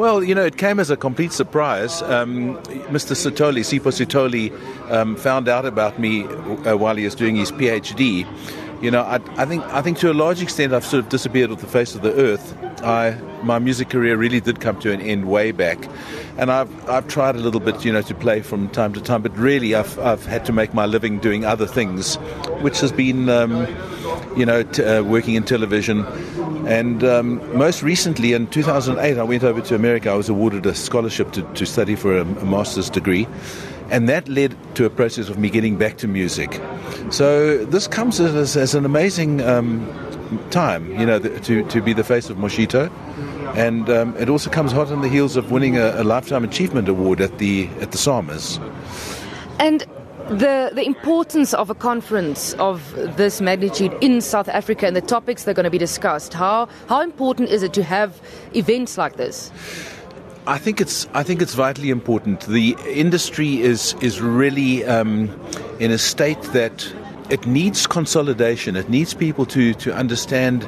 Well, you know, it came as a complete surprise. Um, Mr. Sithole, Sipho Sithole, um, found out about me uh, while he was doing his PhD. You know, I, I, think I think to a large extent I've sort of disappeared off the face of the earth. I, my music career really did come to an end way back, and I've I've tried a little bit, you know, to play from time to time, but really I've I've had to make my living doing other things, which has been, um, you know, t- uh, working in television, and um, most recently in 2008 I went over to America. I was awarded a scholarship to, to study for a, a master's degree. And that led to a process of me getting back to music. So this comes as, as an amazing um, time, you know, to, to be the face of Moshito. And um, it also comes hot on the heels of winning a, a Lifetime Achievement Award at the, at the SAMAs. And the, the importance of a conference of this magnitude in South Africa and the topics that are going to be discussed, how, how important is it to have events like this? I think it's I think it's vitally important. The industry is is really um, in a state that it needs consolidation. It needs people to to understand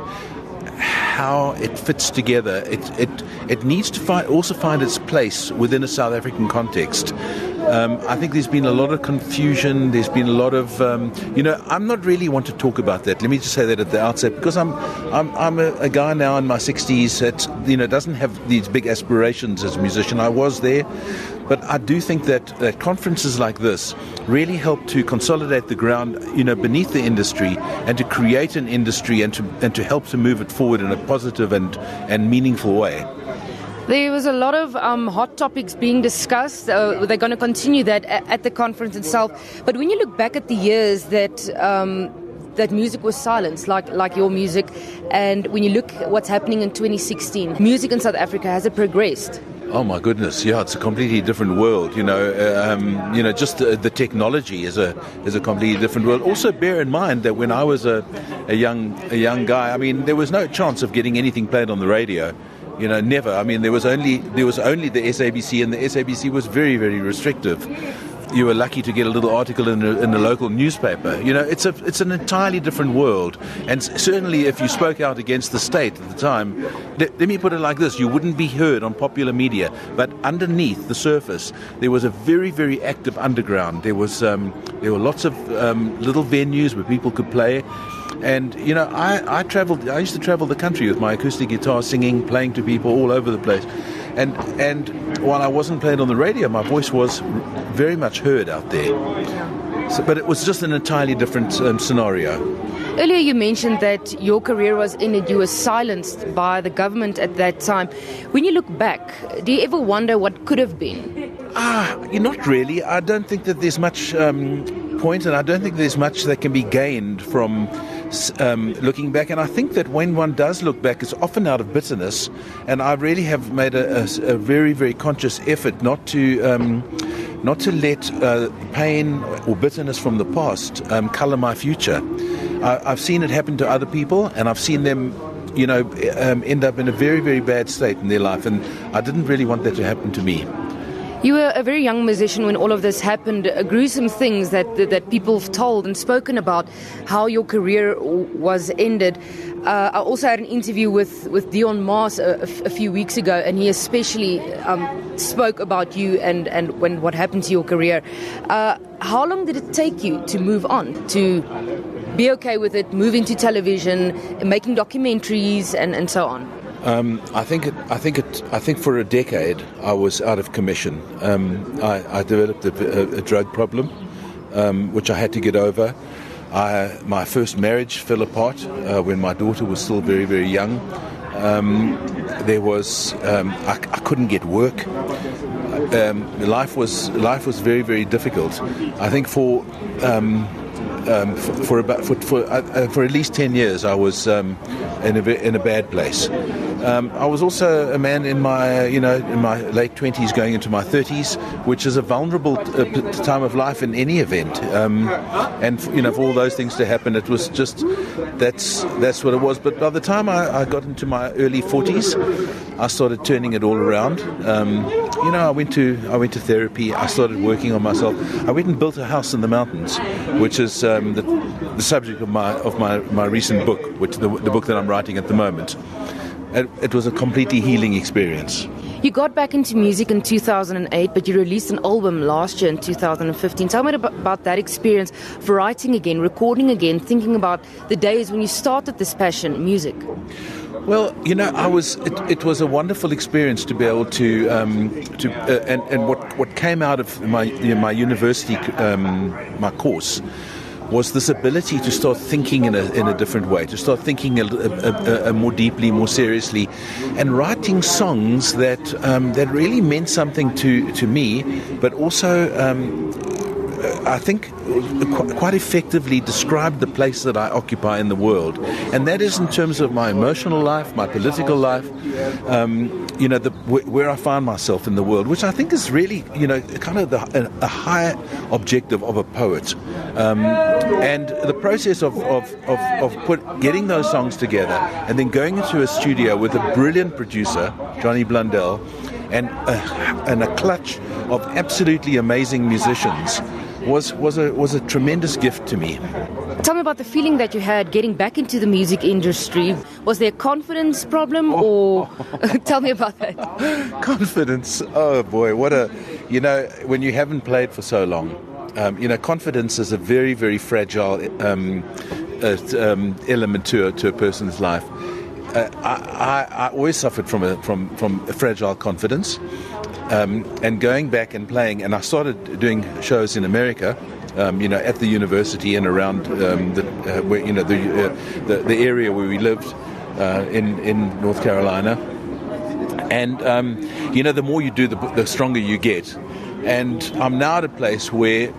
how it fits together. It it it needs to find, also find its place within a South African context. Um, I think there's been a lot of confusion. There's been a lot of, um, you know, I'm not really want to talk about that. Let me just say that at the outset because I'm, I'm, I'm a, a guy now in my 60s that, you know, doesn't have these big aspirations as a musician. I was there, but I do think that, that conferences like this really help to consolidate the ground, you know, beneath the industry and to create an industry and to and to help to move it forward in a positive and and meaningful way. There was a lot of um, hot topics being discussed. Uh, they're going to continue that at, the conference itself. But when you look back at the years that um, that music was silenced, like like your music, and when you look at what's happening in 2016, music in South Africa has it progressed? Oh my goodness! Yeah, it's a completely different world. You know, uh, um, you know, just the, the, technology is a is a completely different world. Also, bear in mind that when I was a, a young a young guy, I mean, there was no chance of getting anything played on the radio. You know, never. I mean, there was only there was only the SABC, and the SABC was very very restrictive. You were lucky to get a little article in the, in a local newspaper. You know, it's a it's an entirely different world. And certainly, if you spoke out against the state at the time, let, let me put it like this: you wouldn't be heard on popular media. But underneath the surface, there was a very very active underground. There was um, there were lots of um, little venues where people could play. And you know, I, I traveled. I used to travel the country with my acoustic guitar, singing, playing to people all over the place. And and while I wasn't playing on the radio, my voice was very much heard out there. So, but it was just an entirely different um, scenario. Earlier, you mentioned that your career was ended. You were silenced by the government at that time. When you look back, do you ever wonder what could have been? Ah, not really. I don't think that there's much um, point, and I don't think there's much that can be gained from um, looking back. And I think that when one does look back, it's often out of bitterness. And I really have made a, a, a very, very conscious effort not to. Um, not to let uh, pain or bitterness from the past um, color my future. I, have seen it happen to other people, and I've seen them, you know, um, end up in a very, very bad state in their life, and I didn't really want that to happen to me. You were a very young musician when all of this happened. Uh, gruesome things that, that, that people have told and spoken about how your career was ended. Uh, I also had an interview with, with Deon Maas a, few weeks ago, and he especially um, spoke about you and, and when, what happened to your career. Uh, how long did it take you to move on, to be okay with it, move into television, making documentaries, and, and so on? Um, I think it, I think it, I think for a decade I was out of commission. Um, I, I, developed a, a drug problem, um, which I had to get over. I, my first marriage fell apart uh, when my daughter was still very very young. Um, there was um, I, I, couldn't get work. Um, life was life was very very difficult. I think for um, for, for, about for for, uh, uh, for, at least ten years, I was um, in a in a bad place. Um, I was also a man in my you know in my late twenties, going into my thirties, which is a vulnerable uh, time of life in any event. Um, and you know, for all those things to happen, it was just that's that's what it was. But by the time I, I got into my early forties, I started turning it all around. Um, you know, I went to I went to therapy. I started working on myself. I went and built a house in the mountains, which is um, the, the, subject of my of my, my recent book, which the, the book that I'm writing at the moment. It, it was a completely healing experience. You got back into music in 2008, but you released an album last year in 2015. Tell me about that experience of writing again, recording again, thinking about the days when you started this passion, music. Well, you know, I was. It, it, was a wonderful experience to be able to um, to uh, and and what what came out of my you know, my university um, my course was this ability to start thinking in a, in a different way, to start thinking a, a, a more deeply, more seriously, and writing songs that um, that really meant something to, to me, but also um, I think, quite effectively described the place that I occupy in the world. And that is in terms of my emotional life, my political life, um, you know, the, where I find myself in the world, which I think is really, you know, kind of the, a, a high objective of a poet. Um, and the process of, of, of, of put, getting those songs together and then going into a studio with a brilliant producer, Johnny Blundell, and a, and a clutch of absolutely amazing musicians was was a was a tremendous gift to me. Tell me about the feeling that you had getting back into the music industry. Was there a confidence problem, or tell me about that? Confidence. Oh boy, what a you know when you haven't played for so long. Um, you know, confidence is a very very fragile um, uh, um, element to a, to a person's life. Uh, I, I, I, always suffered from a, from from a fragile confidence. Um, and going back and playing, and I started doing shows in America. Um, you know, at the university and around um, the, uh, where, you know, the, uh, the, the area where we lived uh, in in North Carolina. And um, you know, the more you do, the, the stronger you get. And I'm now at a place where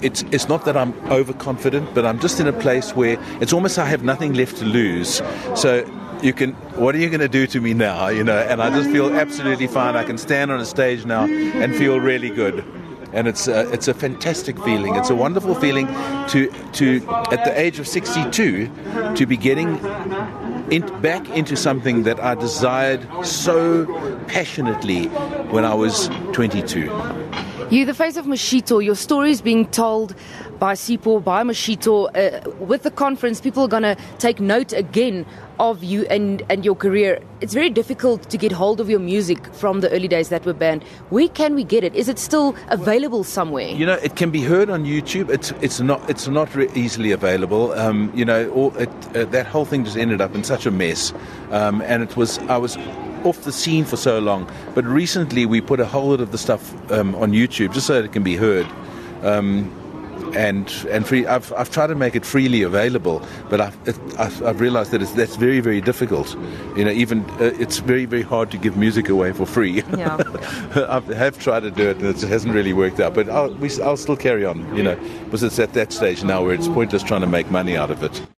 it's it's not that I'm overconfident, but I'm just in a place where it's almost I have nothing left to lose. So you can what are you going to do to me now you know? And i just feel absolutely fine. I can stand on a stage now and feel really good. And it's a, it's a fantastic feeling. It's a wonderful feeling to to at the age of 62 to be getting in, back into something that I desired so passionately when I was 22. You, the face of Moshito, your story is being told by Sipho, by Moshito. Uh, with the conference, people are going to take note again of you and, and your career. It's very difficult to get hold of your music from the early days that were banned. Where can we get it? Is it still available somewhere? You know, it can be heard on YouTube. It's it's not it's not re- easily available. Um, you know, all, it, uh, that whole thing just ended up in such a mess, um, and it was I was off the scene for so long. But recently, we put a whole lot of the stuff um, on YouTube just so that it can be heard. Um, and and free. I've, I've tried to make it freely available, but I've, it, I've, I've realized that it's, that's very very difficult. You know, even uh, it's very very hard to give music away for free. Yeah. I have tried to do it, and it hasn't really worked out. But I'll, we, I'll still carry on. You know, because it's at that stage now where it's pointless trying to make money out of it.